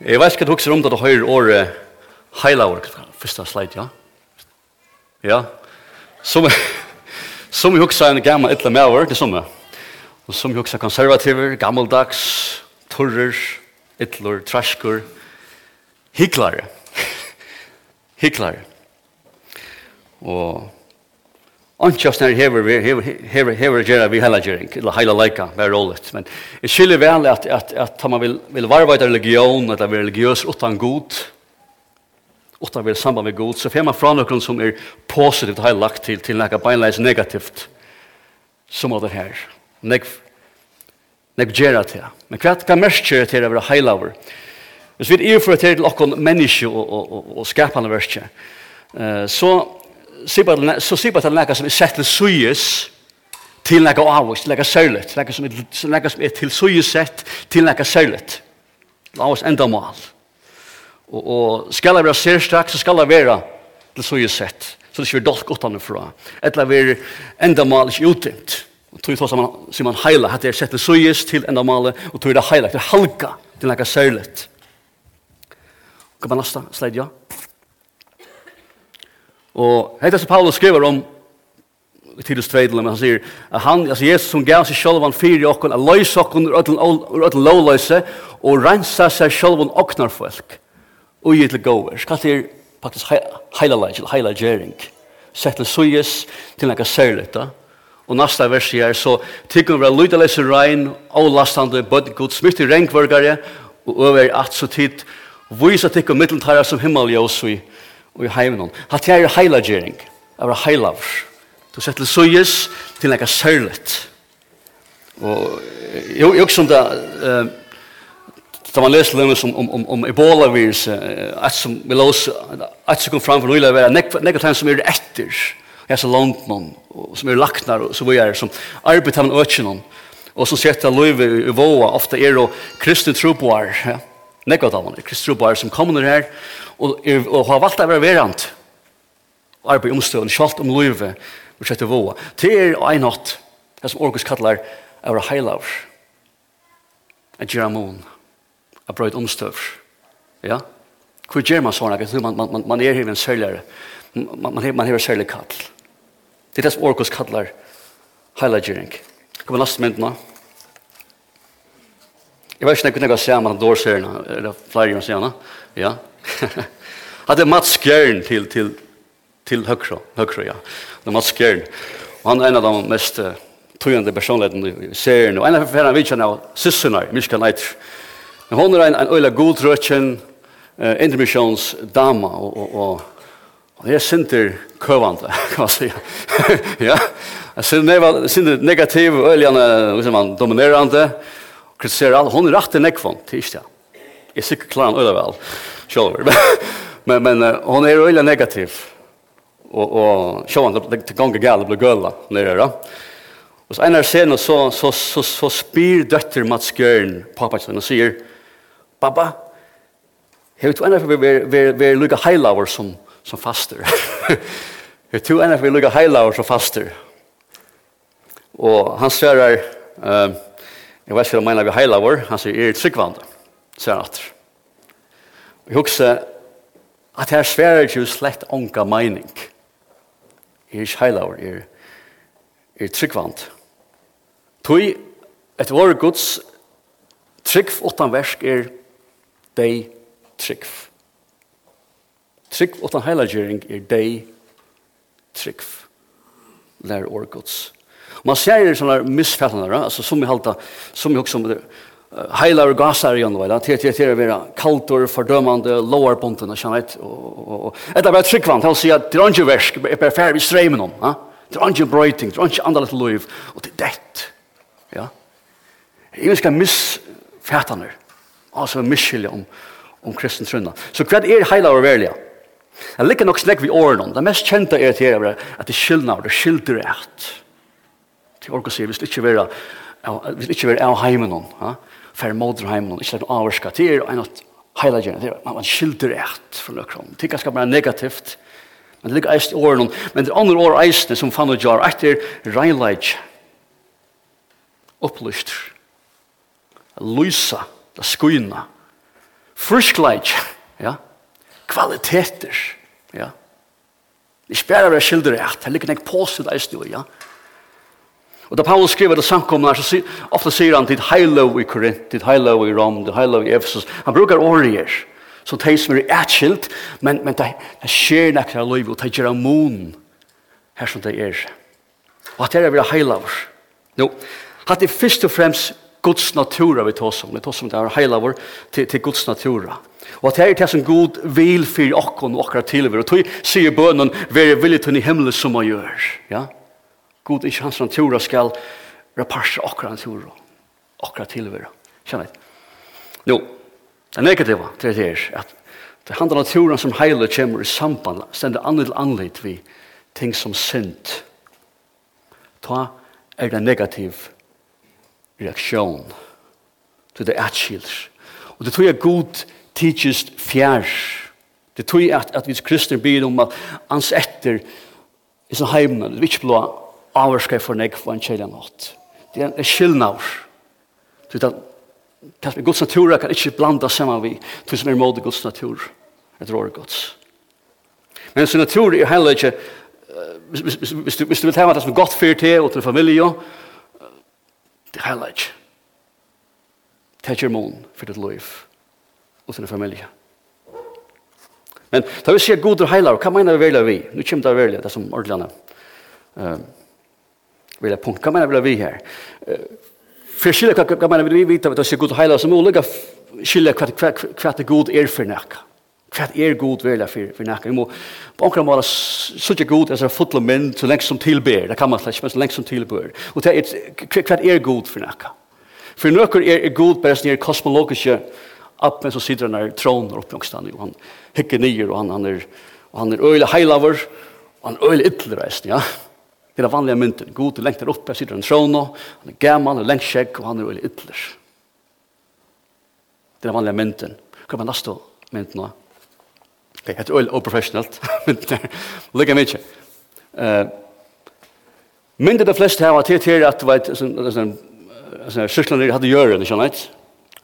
Jeg vet ikke at du husker om det du hører året heilavur, første slide, ja? Ja, som, som jeg husker en gammel etter med over, det som jeg. Og som jeg husker konservativer, gammeldags, turrer, ytler, traskur, hyklare. hyklare. Og Antjastnar hever hever hever hever gera vi hela gering eller hela lika med rollet men det skiljer väl att att att man vill vill varva i religion att vara religiös utan god utan vill samband med god så får man från någon som är positivt har lagt till till något beinleis negativt som av det här nek nek gera till men kvart kan mestjer till över hela over Hvis vi er for til okkon menneske og, og, og, og skapande verskje, så så sier bare til nekka som er sett til suyes, til nekka avvist, nekka sørlet, nekka som er til suyes sett, til nekka sørlet. Avvist enda mal. Og, og skal det være sérstrakk, så skal det være til suyes sett, så det ikke er dolk utanfra. Etla være enda mal ikke utdimt. Og tog så man, sier man heila, at det er sett til suyes til enda malet, og tog det heila, det halka til nekka sørlet. Kan man lasta, sleit ja? Og hetta som Paulus skriver om til oss tveidle, men han sier at han, altså Jesus som gav seg selv han fyrir okkon, a løys okkon ur öllum lovløyse, og rensa seg selv han oknar folk, og gitt til gåver. Skal til faktisk heila leis, heilalegi, heila heilagjering, sett til suyes, til nekka særlita, og nasta vers her, så tikkum vera leis rein, avlastande, bøtt god, smittig renkvørgare, og over at så tid, vysa tykkum mittlentara som himmeljøs vi, og i heimen. Hatt jeg er heilagjering, jeg var heilavr. Du sett til søyes til nekka sørlet. Og jeg er også som det, da man leser lømme om, om, om, om Ebola-virus, et som vi lås, et som kom fram for nøyla, er nekka tegn som er etter, jeg er så langt noen, som er laknar, og så vi er som arbeid av en økjen og som sett at løyve i våa, ofte er og kristne troboar, ja, Nekva talman er kristrubar som kommer her og, er, og har valgt å være verant og arbeid omstøvende, kjalt om løyve og kjøttet våa. Det er en natt, det som Orgus kallar er heilavr, er geramon, a brøyd omstøv. Ja? Hvor gjør man sånn? Man, man, man, man er hivin sørligere. Man, man, man hivin sørlig kall. Det er det som Orgus kallar heilagjering. Kommer lastmyndene. Ja? Jeg vet ikke om jeg kan se om han dår ser henne, eller flere ganger ser henne. Ja. Han er Mats Gjern til, til, til Høkro, Høkro, ja. Det er Mats Gjern. Og han er en av de mest uh, tøyende personlighetene i serien. Og en av ferien vi kjenner av Sissona, Mishka Leiter. Men hun er en, en øyla god røtjen, uh, intermissions dama, og, og, og, og det er sinter køvande, kan man si. ja. Jeg synes det er negativ, øyla dominerende, kritiserer alle, hun er rett til nekvann, til ikke det. Jeg er sikkert klar han øyla vel, men men, uh, hun er øyla negativ. Og, og sjølver, det ganger gale blir gøla nere da. Og så en av scenen så, så, så, så spyr døtter Mats Gjørn, pappa sin, og sier, Pappa, jeg vet enn for vi er lukka heilaver som, som faster. Jeg tror enn for vi er lukka heilaver som faster. Og han sverar, uh, Jeg vet ikke om jeg vi heila vår, han sier, er tryggvande, sier han atter. Vi husker at her sværer ikke slett onka meining. Er ikke heila vår, er, er tryggvand. Tui, et vår gods tryggv utan versk er dei tryggv. Tryggv utan heilagjering er dei tryggv. Lær år gods tryggv Man ser ju sådana missfällande, alltså som vi halta, som vi också med heilar og gasar igjen, vel? Til til til å være kaltor, fordømande, lower ponten, og kjennet. Etter bare tryggvann, til å si at det er ikke versk, er bare ferdig i streimen om. Det er ikke brøyting, det er ikke andre litt liv, og det er dett. Ja? Jeg vil skal misfætane, altså miskylde om, om kristen trunna. Så hva er heilar og verlige? Jeg liker nok snakk vi årene om. Det mest kjente er til at det er skyldnader, det skylder er at til orka sier, hvis det ikke være, hvis det ikke være av heimen noen, ja? færre måter heimen noen, ikke lær noen det er en at heila gjerne, det er man skilder eit fra nøkron, det er ganske bare negativt, men det ligger eist i åren, men det er andre år eisne som fann og jar, eit er reinleid, opplyst, lysa, da skuina, friskleid, ja, kvaliteter, ja, Ikke bare være skildre rett, det ligger nek påsitt eisne, ja, ja, Og da Paulus skriver det samkomna her, så sier, ofte sier han til heilo i Korint, til heilo i Rom, til heilo i Ephesus. Han brukar årier, som de som er atskilt, men, men det, det skjer nekker av liv, og det gjør mon her som det er. Og at det er vi heilavur. Nå, at det er først og fremst Guds natura vi tar som, Vi tar som det er heilavur til, til Guds natura. Og at det er det som god vil for okkon og okkar tilver. Og tog sier bønnen, vær villig til ni himmelen som man gjør. Ja? God ikke hans natura skal reparsa okra natura, okra tilvira. Kjennet. Jo, det negativa til det er at det handlar naturen som heilig kommer i samband, stender annet til annet vi ting som synd. Ta er det negativ reaksjon til det atskilder. Og det tror jeg god teaches fjær. Det tror jeg at, at vi kristne blir om at ans etter i sånn heimene, det vil ikke blå avvarskar for nek for en kjellig nått. Det er en skillnavr. Du vet at Guds natur kan ikke blanda saman vi til som er imot Guds natur etter året Guds. Men sin natur er heller ikke hvis du du vil tema det som er godt fyrt til og til familie det er heller ikke det er ikke mån for ditt liv og til familie. Men da vi sier god og heilar, hva mener vi veldig vi? Nå kommer det veldig, det som ordlande. Um, vilja punkt. Hva mener vi her? For å skille hva mener vi vite at det er god og heilig, så må vi lukke skille hva det god er for nekka. Hva er god velja for nekka. Vi må på omkring måla sutja god er fotle menn så lengst som tilber. Det kan man slett, men så lengst som tilber. Og det er hva er god for nekka. For nøkker er god bare sånn kosmologiske appen som sitter der troner oppe någonstans och han hikker ner og han han är han er øyelig heilaver og han er öle ytterresten ja Det er den vanlige mynten. God er lengt der oppe, sitter en trån, han er gammel, han er lengt skjegg, og han er veldig ytler. Det er den vanlige mynten. Hva er man neste mynten nå? Ok, Det er veldig oprofessionelt, Lykke mye. Uh. Mynten de fleste her var til til at, vet, sysslene hadde gjøren, ikke sant?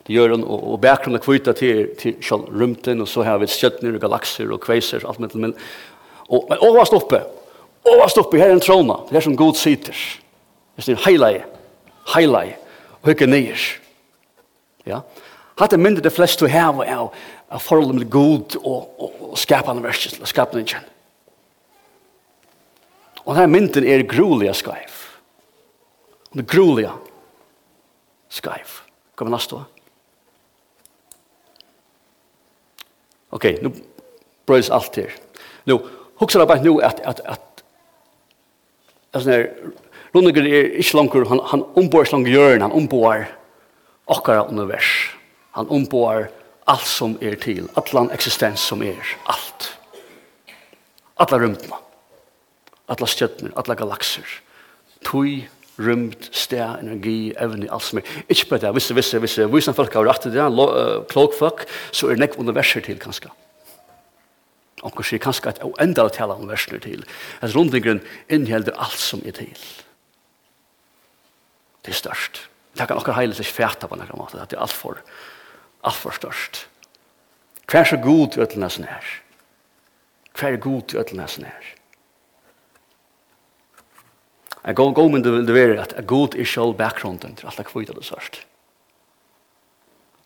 Det gjør han, og, og bakgrunnen kvita kvitt til, til selv rymten, og så har vi stjøttner og galakser og kveiser, alt med til, men, og, men overast oppe, Og hva stopper, her er en trona, det er som god sitter. Det er en heilige, Och og ikke nyer. Ja, hatt er mindre det flest vi har av, a forholdet med god og, og, og skapende verset, og skapende kjenn. Og denne mynden er grulige skaiv. Og det grulige skaiv. Kom med år. Ok, nu brøys alt her. Nu, hukser jeg bare nu at, at, at Alltså när Lundegar är inte långt, han, han omboar slank hjörn, han omboar okkara univers. Han omboar allt som är till, allan existens som är, allt. Alla rymdna, alla stjötner, alla galaxer, tui, rymd, sted, energi, evni, alt som er. Ikke bare det, hvis det, hvis det, hvis det, hvis det, hvis det, hvis det, hvis det, hvis det, hvis det, hvis det, hvis det, hvis Og kanskje kanskje et jeg enda å tale om versene til. At rundingren innhelder alt som er til. Det er størst. Det kan akkurat heile seg fæta på noen måte. Det er alt for, alt for størst. Hva er så god til ødelene som er? Hva er god til ødelene som er? Jeg går gå med det være at god er selv bakgrunden til alt det kvitt det størst.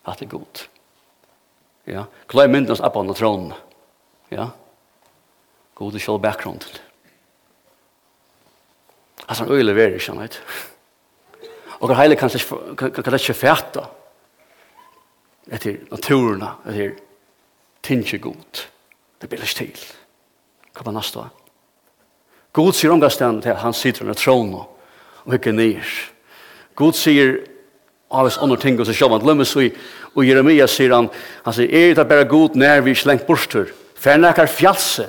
At det er god. Ja. Klai myndens appan og tronen. Ja. God sjálv bakgrund. Altså han øyler veri, kjenner jeg. Og det heilig kan det ikke fæta etter naturen, etter tinge god. Det blir ikke til. Hva var næsta? God sier omgastan til han sitter under tronen og hikker nir. God sier av oss andre ting og så sjåman. Lemmes og Jeremia sier han, han sier, er det bare god nær vi slengt bortur? borster? fer nekar fjallse,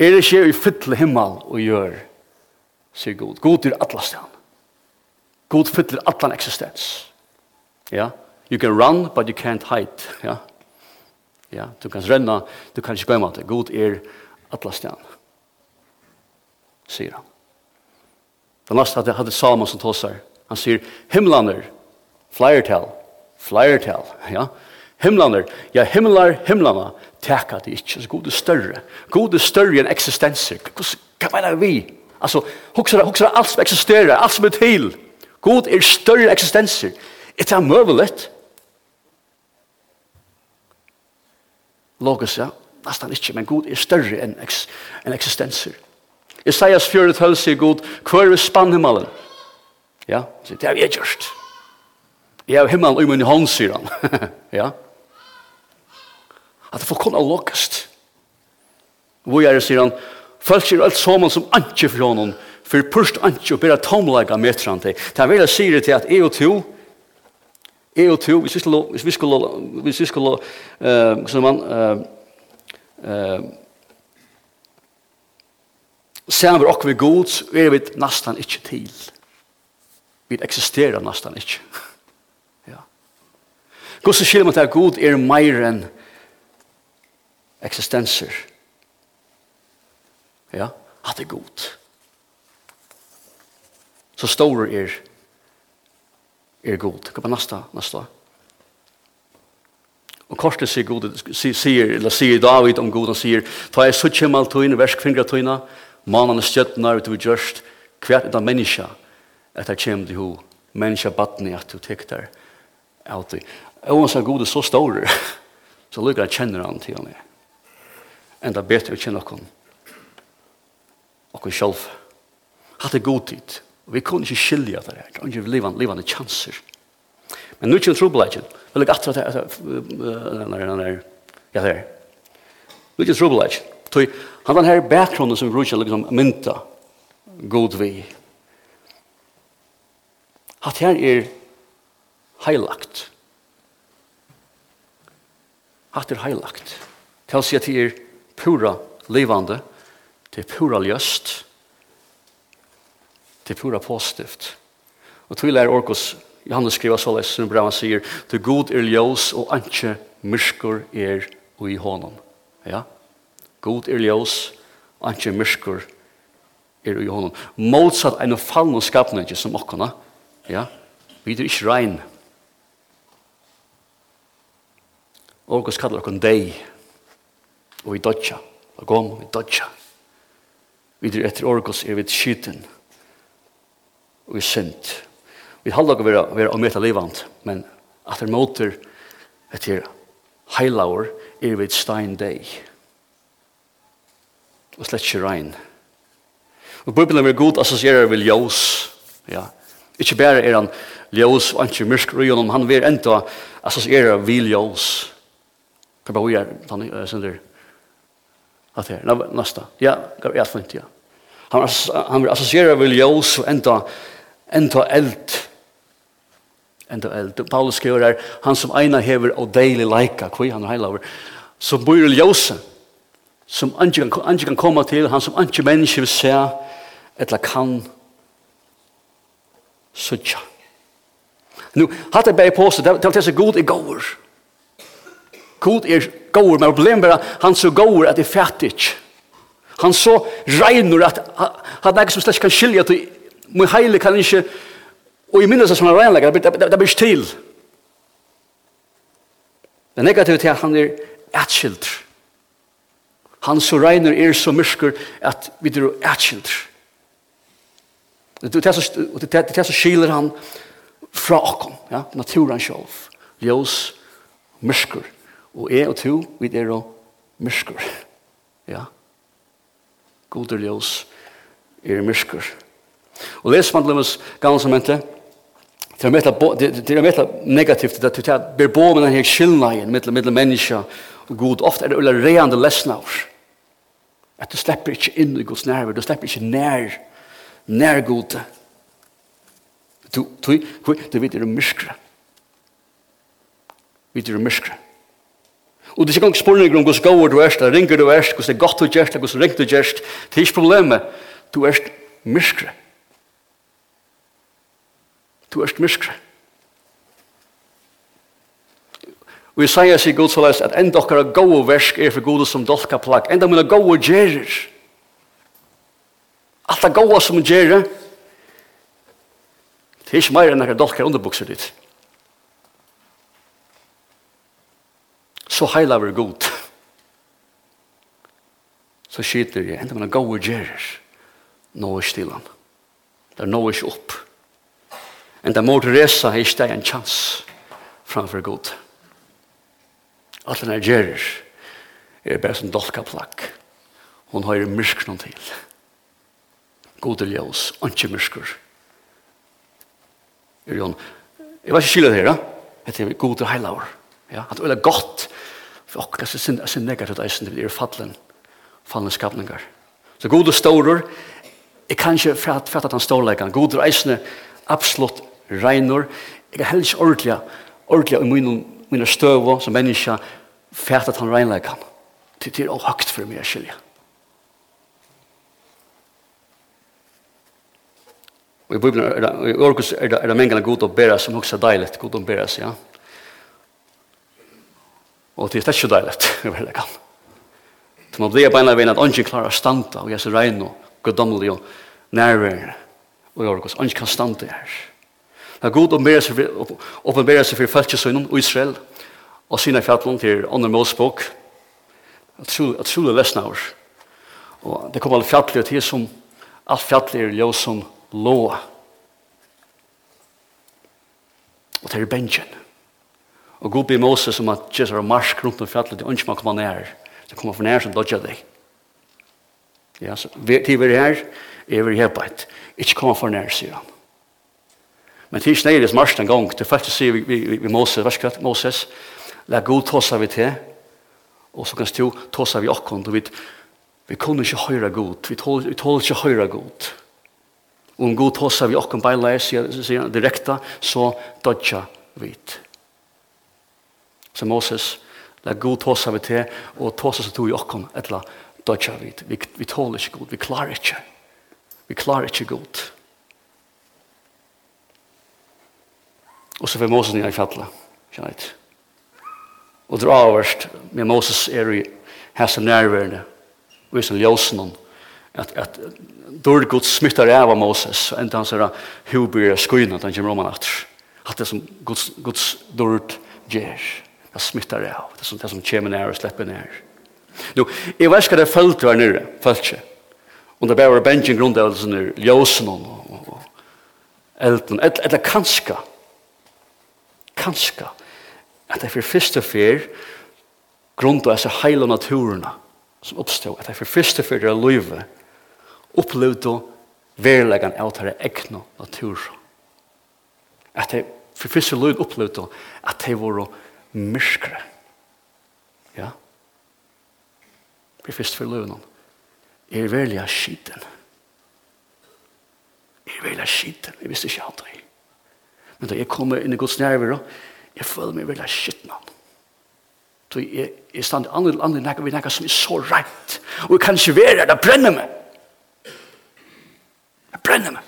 er ikke i fytle himmel og gjør, sier God. God er atlastan. God fyller atlan eksistens. Ja, you can run, but you can't hide. Ja, ja du kan renna, du kan ikke gøyma det. God er atlastan, sier han. Den neste hadde, hadde Salman som tåsar. Han sier, himlaner, flyertel, flyertel, ja, Himlaner, ja himlar, himlana, teka det ikkje, så god er større. God er større enn eksistenser. Hva mener vi? Altså, hokser det alt som eksisterer, alt som er til. God er større enn eksistenser. Er det møvelet? Logos, ja, nesten ikkje, men god er større enn eks, en eksistenser. Isaias 4, 12 sier god, hver er spannhimmelen? Ja, det er vi gjørst. Jeg har himmelen i min hånd, sier han. ja, at det får kunne lukkast. Hvor er det, sier han, folk sier alt sammen som antje fra honom, for først antje og bare tomlega meter han til. Det er vel jeg sier til at jeg og to, jeg og to, hvis vi skulle, hvis vi skulle, hvis vi skulle, uh, som man, uh, uh, Sæmmer okkur vi gods, er vi nastan ikkje til. Vi eksisterer nesten ikke. ja. Guds man til at god er mer enn eksistenser. Ja, at det er godt. Så store er er god. Hva er neste? neste? Og kortet sier, god, sier, eller sier David om god, han sier, ta jeg så kjem alt tøyne, versk fingre tøyne, mannen og stjøttene er utover gjørst, hvert et menneske, menneska, etter kjem til ho, menneske battene at du tek der, alltid. Og han sier god er så stor, så lykker jeg kjenner han til han er enda det betre vi kjenner okken. Okken sjálf. Hatt er god tid. Og vi kunne ikke skilja det her. Og ikke livande, livande chanser. Men nu kjenner trobladjen. Vil jeg atra det her. Ja, det her. Nu kjenner trobladjen. Tøy, han den her bakgrunnen som vi bruker liksom mynta god vi. Hatt her er heilagt. Hatt er heilagt. Heilagt. Til å si at det er pura livande, det er pura ljøst, det er pura positivt. Og til er Orkos, Johannes skriver så leis, som Brahma sier, «Du god er ljøs, og anke myrskur er ui honom». Ja? God er ljøs, og anke myrskur er ui honom. Motsatt en fallen og skapnøyde som okkona, ja? Vi er ikke rein. Orkos kallar okkon deg, og vi dodja. Og gom vi i Vi Videre etter orkos er vi skyten og i synd. Vi halda ikke være, være om etter livand, men at det måter etter heilaur er vi stein deg. Og slett ikke regn. Og Bibelen er god assosierer vi ljós. Ja. Ikke bare er han ljós og ikke myrsk røyen, han vil enda assosierer vi ljós. Kan bare gjøre, sånn der, Att det är nästa. Ja, jag vet inte ja. Han han vil associera vill jag og enda, enda eld. Enda eld. Paulus skriver her, han som eina hever og deilig leika, kvi han heilaver. Så blir det ljus som anke kan anke kan komme til, han som anke människa vil se etla kan sutja. Nu, hatt er bare på seg, det var til seg god i går. God er gåur, men problemet er at han så gåur at det er fattig. Han så regner at han er ikke som slett kan skilja til min heile kan ikke og i minnes som han regnlegger, det blir ikke til. Det negative til at han er atskild. Han så regner er så myrskur at vi er atskild. Det er så skiler han fra okken, ja? naturen sjálf, ljós, myrskur. Og jeg og to, vi er og myrskur. Ja. God er ljøs, er myrskur. Og leser man til hans gamle semente, det er det er mye negativt det at ber bo med denne her skillnaden mellom mellom mennesker og god ofte er det ulla reande av At du slipper ikke inn i Guds nærvær, du slipper ikke nær, nær god. Du, du, du, du vet det er myskre. Vi er myskre. Og det er ikke gang spurning om hvordan går du erst, ringer du erst, hvordan er godt du gjerst, hvordan ringer du gjerst. Det er ikke problemet. Du erst myskre. Du erst myskre. Og jeg sier seg god så leis at enda okkara gode versk er for gode som dolka plagg. Enda mine gode gjerer. Alt det gode som gjerer. Det er ikke mer enn akkar dolka underbukser ditt. så heila vi god. Så skiter jeg, enda man er gode gjerer, nå er stilan. Det er nå er ikke opp. Enda mor Teresa er ikke det en chans framfor god. Alt den her gjerer er bare som dolka plakk. Hun har myrsk noen til. God er ljøs, ikke myrskur. Er jo, jeg var ikke skyldig her, da. Det er god og heilaver. Ja, at det er godt for okkar som synd, synd negativt eisen til er fallen, fallen skapninger. Så god og stårer, jeg kan ikke fatte at han stårleggene. God og eisen er absolutt regner. Jeg er heller ikke ordentlig, ordentlig i mine, mine støver som menneske fatte at han regnleggene. Det er også høyt for meg å skilje. Og i Bibelen er det, er det, er det mengene god å bære som også er deilig, god å bære, ja. Og det er ikke deilig, jeg vil ikke. Så man blir beina veien at ånden klarer å stande, og jeg ser regn og goddommelig og nærvær, og jeg orkos, ånden kan standa her. Det er god åpenbærer seg for følgesønnen og Israel, og sine fjallen til ånden målspåk, jeg tror det lesna over. Og det kommer alle fjallet til som, alt fjallet er ljøs som lå. Og det er benjen. Og god be Moses som at Jesus var marsk rundt om fjallet, til ønsker man kommer nær. Det kommer for nær som dodja deg. Ja, så til vi er her, er vi her på et. Ikke kommer for nær, sier han. Men til snedig er marsk en gang, til faktisk sier vi, vi, vi Moses, vers kvart, Moses, la god tåsa vi til, og så kan stå tåsa vi okkon, og vi, vi kunne ikke høyra god, vi tål, vi tål ikke høyra god. Og om god tåsa vi okkon beileis, sier han direkta, så dodja vi til som Moses, la god tåsa vi til, og tåsa som tog i okkon, etla dødja vi, vi, vi tåler ikke god, vi klarer ikke, vi klarer ikke god. Og så får Moses nye i fjallet, kjenner jeg Og dra avverst, med Moses er i hæsa nærværende, og i sin ljósen at, at dårlig god smittar av Moses, og enda hans er hubbyr skuina, han kommer om han at, at det som Guds, Guds dårlig gjør. Jeg smittar av. Det som, det som kommer nær og slipper nær. Nå, jeg vet ikke hva det er følt var nere, Følt ikke. Og det bare var bensjen grunn av sånne ljøsen og og, og elden. Eller kanska. Kanska. At det er for første fyr grunn av disse heile naturene som oppstod. At det er for første fyr det er løyve opplevd og verleggen av det egna natur. At det er for første løyve opplevd at det var myskre. Ja. Vi fyrst for løvnene. Jeg er veldig skiten. Jeg er veldig skiten. Jeg visste ikke alt det. Men da jeg kommer inn i Guds nerver, jeg føler meg veldig skiten av Så jeg, jeg stand andre andre nækker vi nækker som er så rett. Og jeg kan ikke være det brenner meg. Det brenner meg.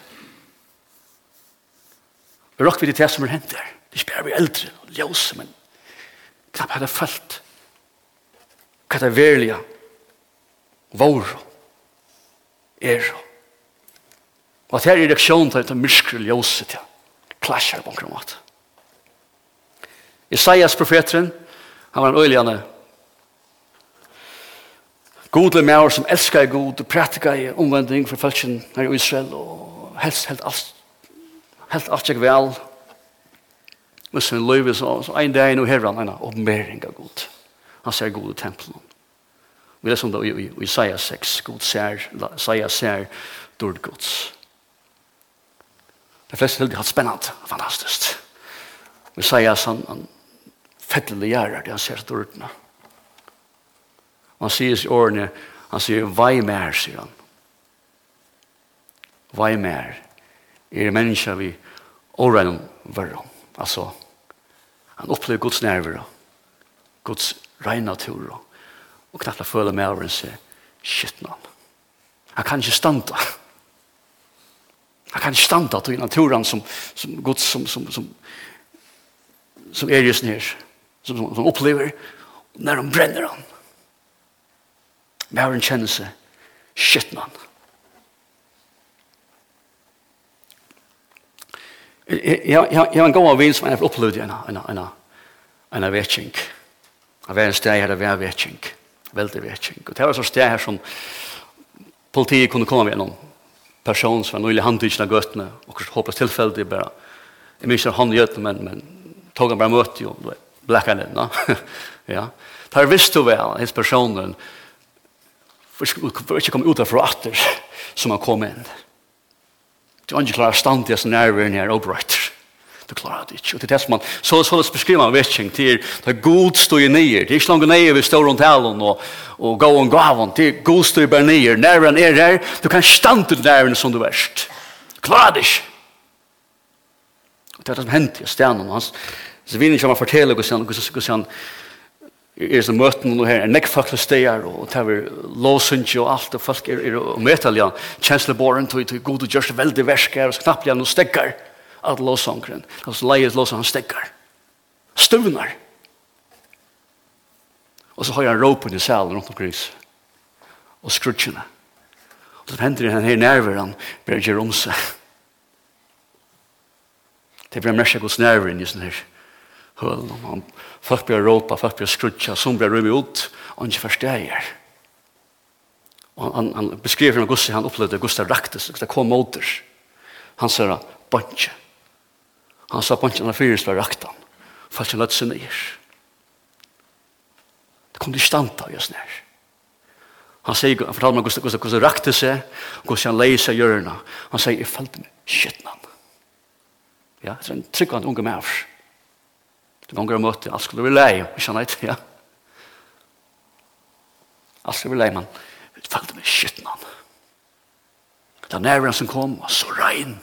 Jeg råkker vi til som er hent der. Det er ikke bare vi eldre ljøse, men Klapp hadde følt hva det verlige vår er. Og at her er reaksjonen til det myskre ljøset til klasjer på omkring mat. Isaias profeteren, han var en øyligende Gode med som elskar god og pratika i omvending for følelsen her i Israel og helst helt alt helt alt vel med sin liv så, så en dag nå hever han en oppmering av Gud. Han ser Gud i tempelen. Vi leser om det i, i, i Isaiah 6. Gud ser, Isaiah ser dord Guds. De fleste heldig har spennende, fantastisk. Isaiah, han, han fettelig gjør det, han ser dordene. Og han sier i årene, han sier, vei mer, sier han. Vei mer, er mennesker vi årene verre. Altså, Han opplever Guds nerver, Guds rein natur, og knappt føler med over seg, shit, man. Han kan ikke standa. Han kan ikke standa til naturen som, som Guds, som, som, som, som er just nere, som, som, som opplever, når han brenner han. Med over en kjennelse shit, man. Jeg har en god vinn som jeg har opplevd i en vetting. Det var en sted her, det var vetting. Veldig vetting. Og det var en sted her som politiet kunne komme med noen person som var nøylig handtidsen av gøttene, og kanskje håpløst tilfeldig bare. Jeg minns han gjøttene, men, men tog han bare møte jo, blekka ned, no? ja. Der visste du vel, hans personen, for ikke kom ut derfra atter, som han kom inn. Ja Du har ikke klar stand til sånn nærveren her, oppretter. Du klarar det ikke. Og det er det som man, så, så beskriver man vetting til det er god stod i nye. Det er ikke langt nye vi står rundt helen og, og gå og gaven. Det er god stod i bare nye. Nærveren er her. Du kan stand til nærveren som du verst. Klarar det ikke. Og det er det som hendte i stenen. Så vi jeg ikke fortelle hvordan han, hvordan han, er som møten nå her, er nekk folk steger, og det er låsynge og alt, og folk er, er og møter ja, kjensleboren, tog, tog, god og gjørs det veldig versker, og knapp lian, og stekker, alt låsangren, så leier låsang, han stekker, støvner. Og så har jeg råpen i salen rundt omkring, og skrutsjene. Og så hender han her nerver, han blir om seg. Det blir merke hos nerver i sånn her hølen om han. Folk blir råpa, folk blir skrutja, som blir rymmet ut, og ikke forsteier. Og han, han beskriver når Gustav, han opplevde Gustav Raktes, det kom måter. Han sier han, bantje. Han sa bantje, han er fyrt var raktan. Folk er løtt seg nyer. Det kom til stand av just nær. Han sier, han fortalte meg Gustav, Gustav, Gustav rakte seg, Gustav han leie seg hjørna. Han sier, jeg følte meg skjøtnan. Ja, det er en tryggvand unge med oss. Det gonger ganger møte, alt skulle vi lei, ikke ja. Alt skulle vi lei, men jeg følte meg skytten han. Det er nærmere som kom, var så rein.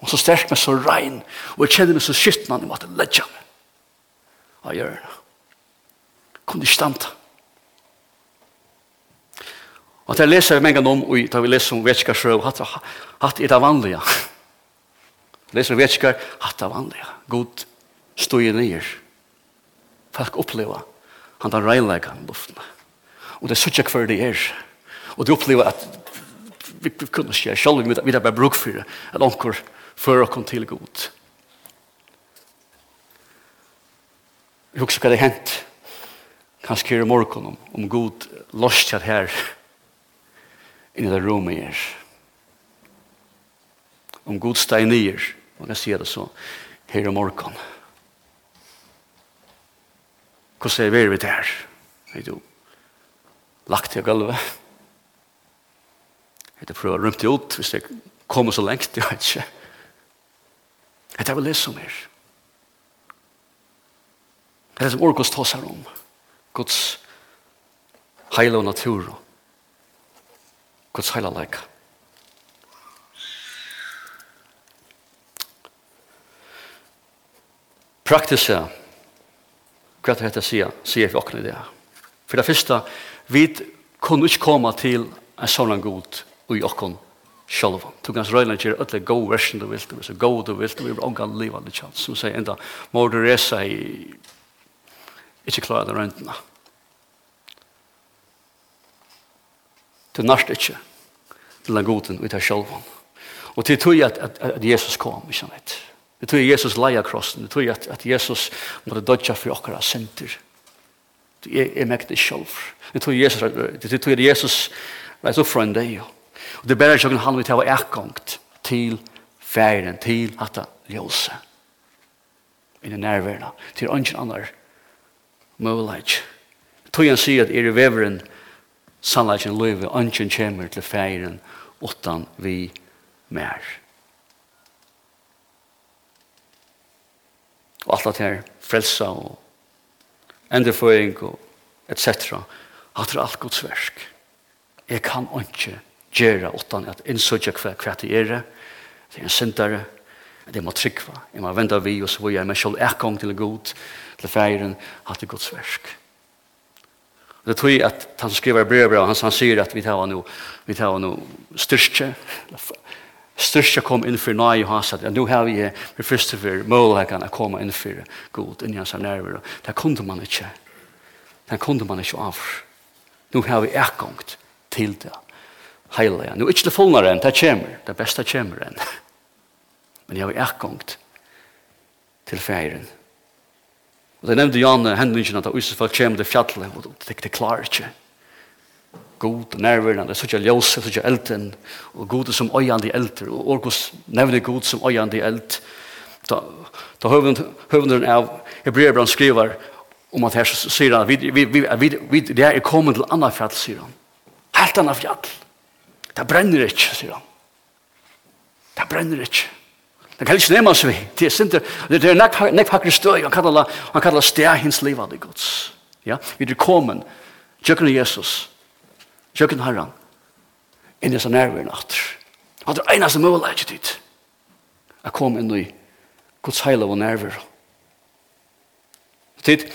Og så sterk meg så rein, og jeg kjenner meg så skytten han, jeg måtte ledge meg. Hva gjør jeg? Kom ikke standa. Og til jeg leser meg mange om, og da vi leser om vetskarsrøv, hatt er det vanlige. Leser vi vetskar, hatt er vanlige. God stod i nyer. Folk oppleva han tar reileika i luftene. Og det er suttja hver det er. Og de oppleva at vi, vi kunne skje selv om vi har bare bruk for det. At onker før og kom til god. Vi husker hva det hent. Kanskje her i morgen om, om god lostjat her inni det rommet er. Om god steg nyer. Man kan si det så her i morgen. Her hvordan er vi det her? Vi du lagt til gulvet. Jeg hadde prøvd å rømte ut hvis det kommer så lengt, jeg vet ikke. Jeg hadde vel lese om her. Det er som Orkos tås her om. Guds heil og natur. Guds heil og leik. Praktisk hva det heter sier, sier vi åkne det. For det første, vi kunne ikke komme til en sånn god i åkne sjálva. Du kan røyla gjøre öll go version du vilt, så go du vilt, vi vil ångan liva litt chans. Som sier enda, må du resa i ikke klara det røyndina. Du narst ikke til den goden ut av sjálvan. Og til tog at, at, at Jesus kom, ikke sant? Det tror Jesus leia krossen. Det tror at, at Jesus måtte dodja for okkara synder. Det er, er mektig sjolv. Det tror Jesus, det tror Jesus reis opp fra en deg. Og det bærer sjokken han vil ta ekkongt til færen, til at ljose. I den nærværende. Til ønsken annar mulighet. Tog han sier at er i veveren sannleggen løyve ønsken kommer til færen utan vi mer. og alt det her frelsa og endreføying og et cetera at det er alt gods versk. Jeg kan ikke gjøre utan at innsøtja hva, hva det er. Det er en syndare. Det må trykva. Jeg må venda vi og så vil jeg med selv ekong til god til feiren at det er gods versk. Det tror jeg at han skriver brev, han, han sier at vi tar nå, vi tar nå styrke, styrke kom inn for nøye og hans at nå har vi vi første for mulighetene å komme inn for god inn i hans nerver det kunde man ikke det kunde man ikke av Nå har vi ekkongt til det heilige Nå er ikke det fullnere enn det kommer det beste kommer enn. Men jeg har ekkongt til feiren og det nevnte Jan hendingen at Jesus folk kommer til fjallet og det, det klarer ikke god og nærværende, så ikke ljøse, så ikke elden, og god som øyende elder, og Orkos nevner god som øyende eld. Da, da høvenderen av Hebreerbrann skriver om at her sier han, vi, vi, vi, vi, vi, det er kommet til annet fjall, sier han. Helt annet fjall. Det brenner ikke, sier han. Det brenner ikke. Det kan ikke nema seg vi. Det er sinte, det er nek, hakker støy, han kallar, han kallar steg hins livet i gods. Ja, vi er kommet, tjøkken Jesus, Kjøkken herren. Inn i sin nærvær natt. Han er eneste mulighet ikke dit. Jeg kom inn i Guds heil og nærvær. Tid.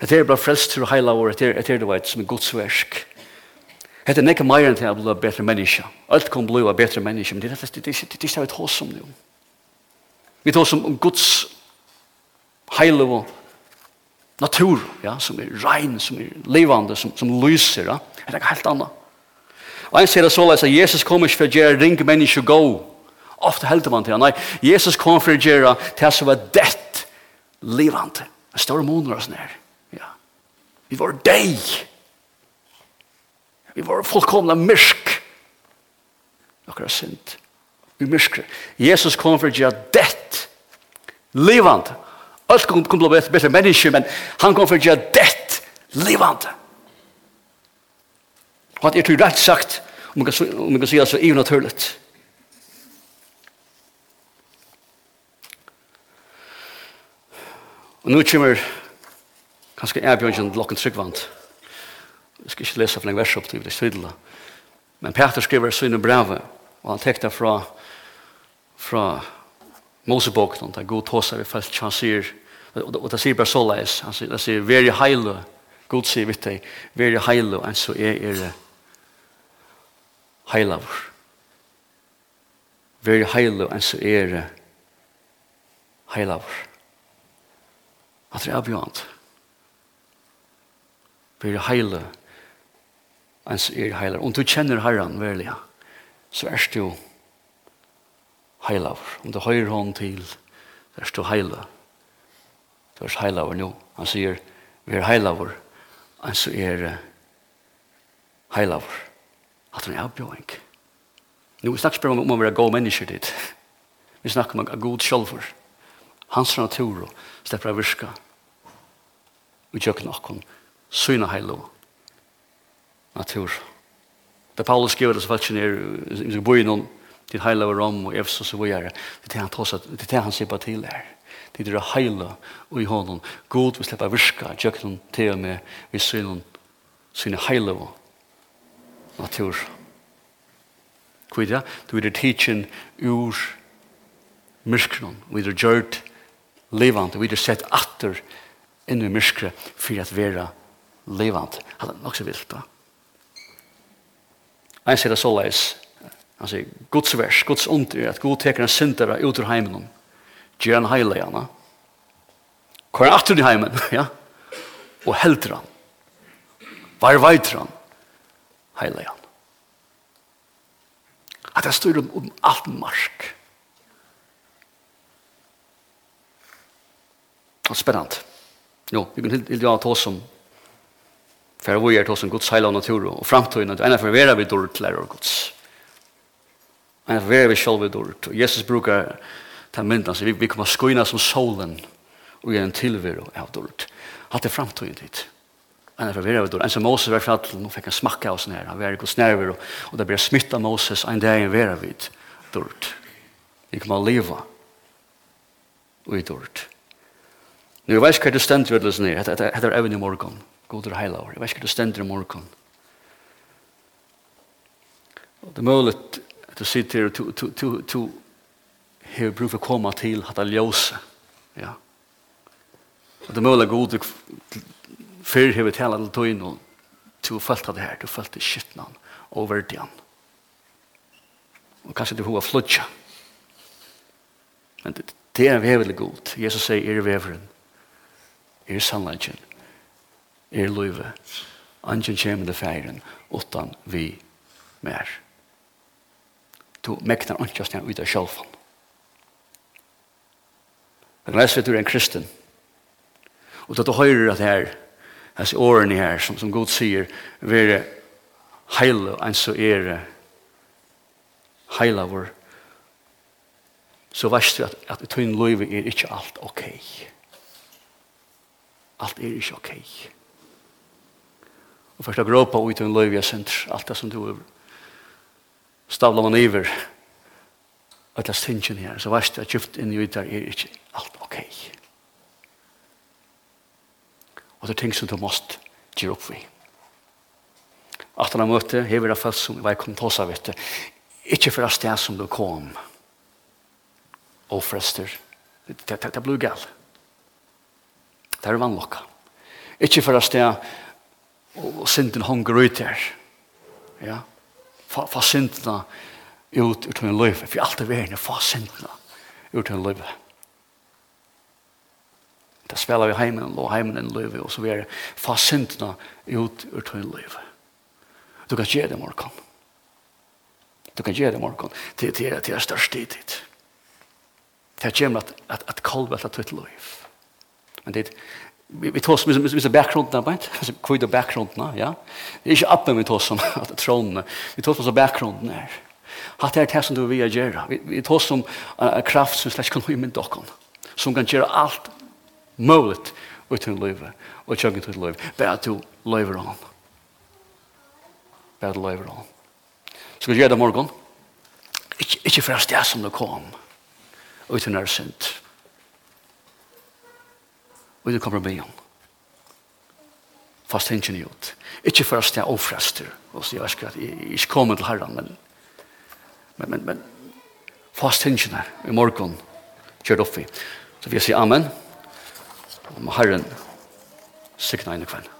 Det er bare frelst til å heil og det er det vet som er Guds versk. Det er ikke mer enn til å bli bedre menneske. Alt kan bli bedre menneske, men det er det ikke vi tar oss om nu. Vi tar oss om Guds heile og natur, ja, som er rein, som er levande, som, som lyser, ja. Det er helt annet. Og en sier det så leis at Jesus kommer ikke for å gjøre ring menneske gå. Ofte helder man til han. Nei, Jesus kom for å gjøre til som var dett levande. En stor måneder og sånn her. Ja. Vi var deg. Vi var fullkomna myrk. Akkurat sint. Vi myrkere. Jesus kom for å gjøre dett levande. Alt kom kom blå bättre menneske, men han kom for å gjøre dett det Og at jeg tror rett sagt om jeg kan om man kan säga så i naturligt. Og nå kommer kanskje jeg bjørn til lokken tryggvand. Jeg skal ikke lese for en vers opp til det stridla. Men Peter skriver sina brevet, og han tecknar fra fra Mosebok, Moseboken, där god tåsar vi fast han säger och det säger bara så läs han säger det säger very heil god säger vi dig very heil och så är er heilav very heil och så är heilav att det är beyond very heil och så är heilav och du känner Herren verligen så är du heilavur. Om du høyre hånd til, er stod heila. Du er heilavur nå. Han sier, vi er heilavur, han så er heilavur. At han er avbjøring. Nå snakker vi om å være gode mennesker dit. Vi snakker om god sjølver. Hans natur og slipper av virka. Vi gjør noen syna heilavur. Natur. Da Paulus skriver det så faktisk ned i bøyen om til till hela Rom och Efesos och vidare. Det er han tås at det er han sier på till där. Det er det og i honom. God vi slipper virka, tjøkken til og med vi synen sina hela och natur. Kvida, du er teaching ur myrkron, vi er gjørt levant, vi er sett atter inn i myrkre for at vera levant. Han er nok så vilt da. Ein sier det så leis, Han sier, Guds vers, Guds ond er at Gud teker en syndere ut ur heimen gjør han heile gjerne. Hvor er atter i heimen, ja? Og helder han. Var veit han? Heile gjerne. At det står om, om alt marsk. Det er spennende. Jo, vi kan hilde av oss som for vi er oss om Guds heile og natur og framtøyene, det ene for å være vi dårlig til lærer av Guds en reve sjálve dort. Og Jesus brukar ta myndan, så vi, vi kommer skoina som solen og gjøre en tilvero av dort. Hatt det framtøyen dit. En er forvirret av dort. En som Moses var fratt, nå fikk han smakka av snær, han var ikke snærver, og det blir smitt av Moses, en dag en vera vid dort. Vi kommer å leva og i dort. Nu, jeg vet hva du stender ved her. etter er evne i morgen, god og heila år. Jeg vet ikke hva du stender i morgen. Og det er mulig du sitter och du, du, du, du har brug för att komma till att ljusa. Ja. Och det måla god för har vi talat till dig nu. Du har följt det här, du har följt det skittnan och värdigen. Och kanske du har flutja. Men det, det är en god. Jesus säger, er väveren, er sannleggen, er løyve, angen kommer til feiren, utan vi mer du meknar ikke stjern ut av sjálfan. Men jeg at du er en kristen. Og da du høyrer at her, hans årene her, som, som God sier, være heile en så er heile vår, så vet du at, at tøyn løyve er ikke alt ok. Alt er ikke ok. Og først å gråpa ut i en løyve er sender, alt det som du er stavla man iver at det er stinsen her, så varst det at gift inn i der er ikke alt ok. Og det er ting som du måst gjøre opp vi. At han har møte, hever det fast som var kom til oss av etter, ikke for det som du kom, og frester, det, det, det, blir galt. Det er vannlokka. Ikke for det sted, og synden honger ut her. Ja, få, få syndene ut ur til liv. For alt er verden, få syndene ut til liv. Da spiller vi heimen, og heimen en liv, og så videre. Få syndene ut ur til liv. Du kan gjøre det morgen. Du kan gjøre det morgen. Det er det største i ditt. Det kommer at, at, at kolvet etter tøtt liv. Men det vi vi tar som som som bakgrunden där bant alltså kvida bakgrunden ja. Det är ju uppe med oss som att tronen vi tar som bakgrunden där har det här som du vill göra. Vi vi tar som en kraft som slash kan med dockon som kan göra allt möjligt och till leva och chugga till leva bara till leva on bara till leva on så vi gör det morgon? Inte inte det som du kom. Och till när synd vil du komme og be om. Fast hengen i ut. Ikke for at jeg ofrester, og så jeg skal at jeg ikke kommer til herren, men, men, men, men fast hengen her, i morgen, kjørt opp i. Så vi sier amen, om herren, sikna inn i kvelden.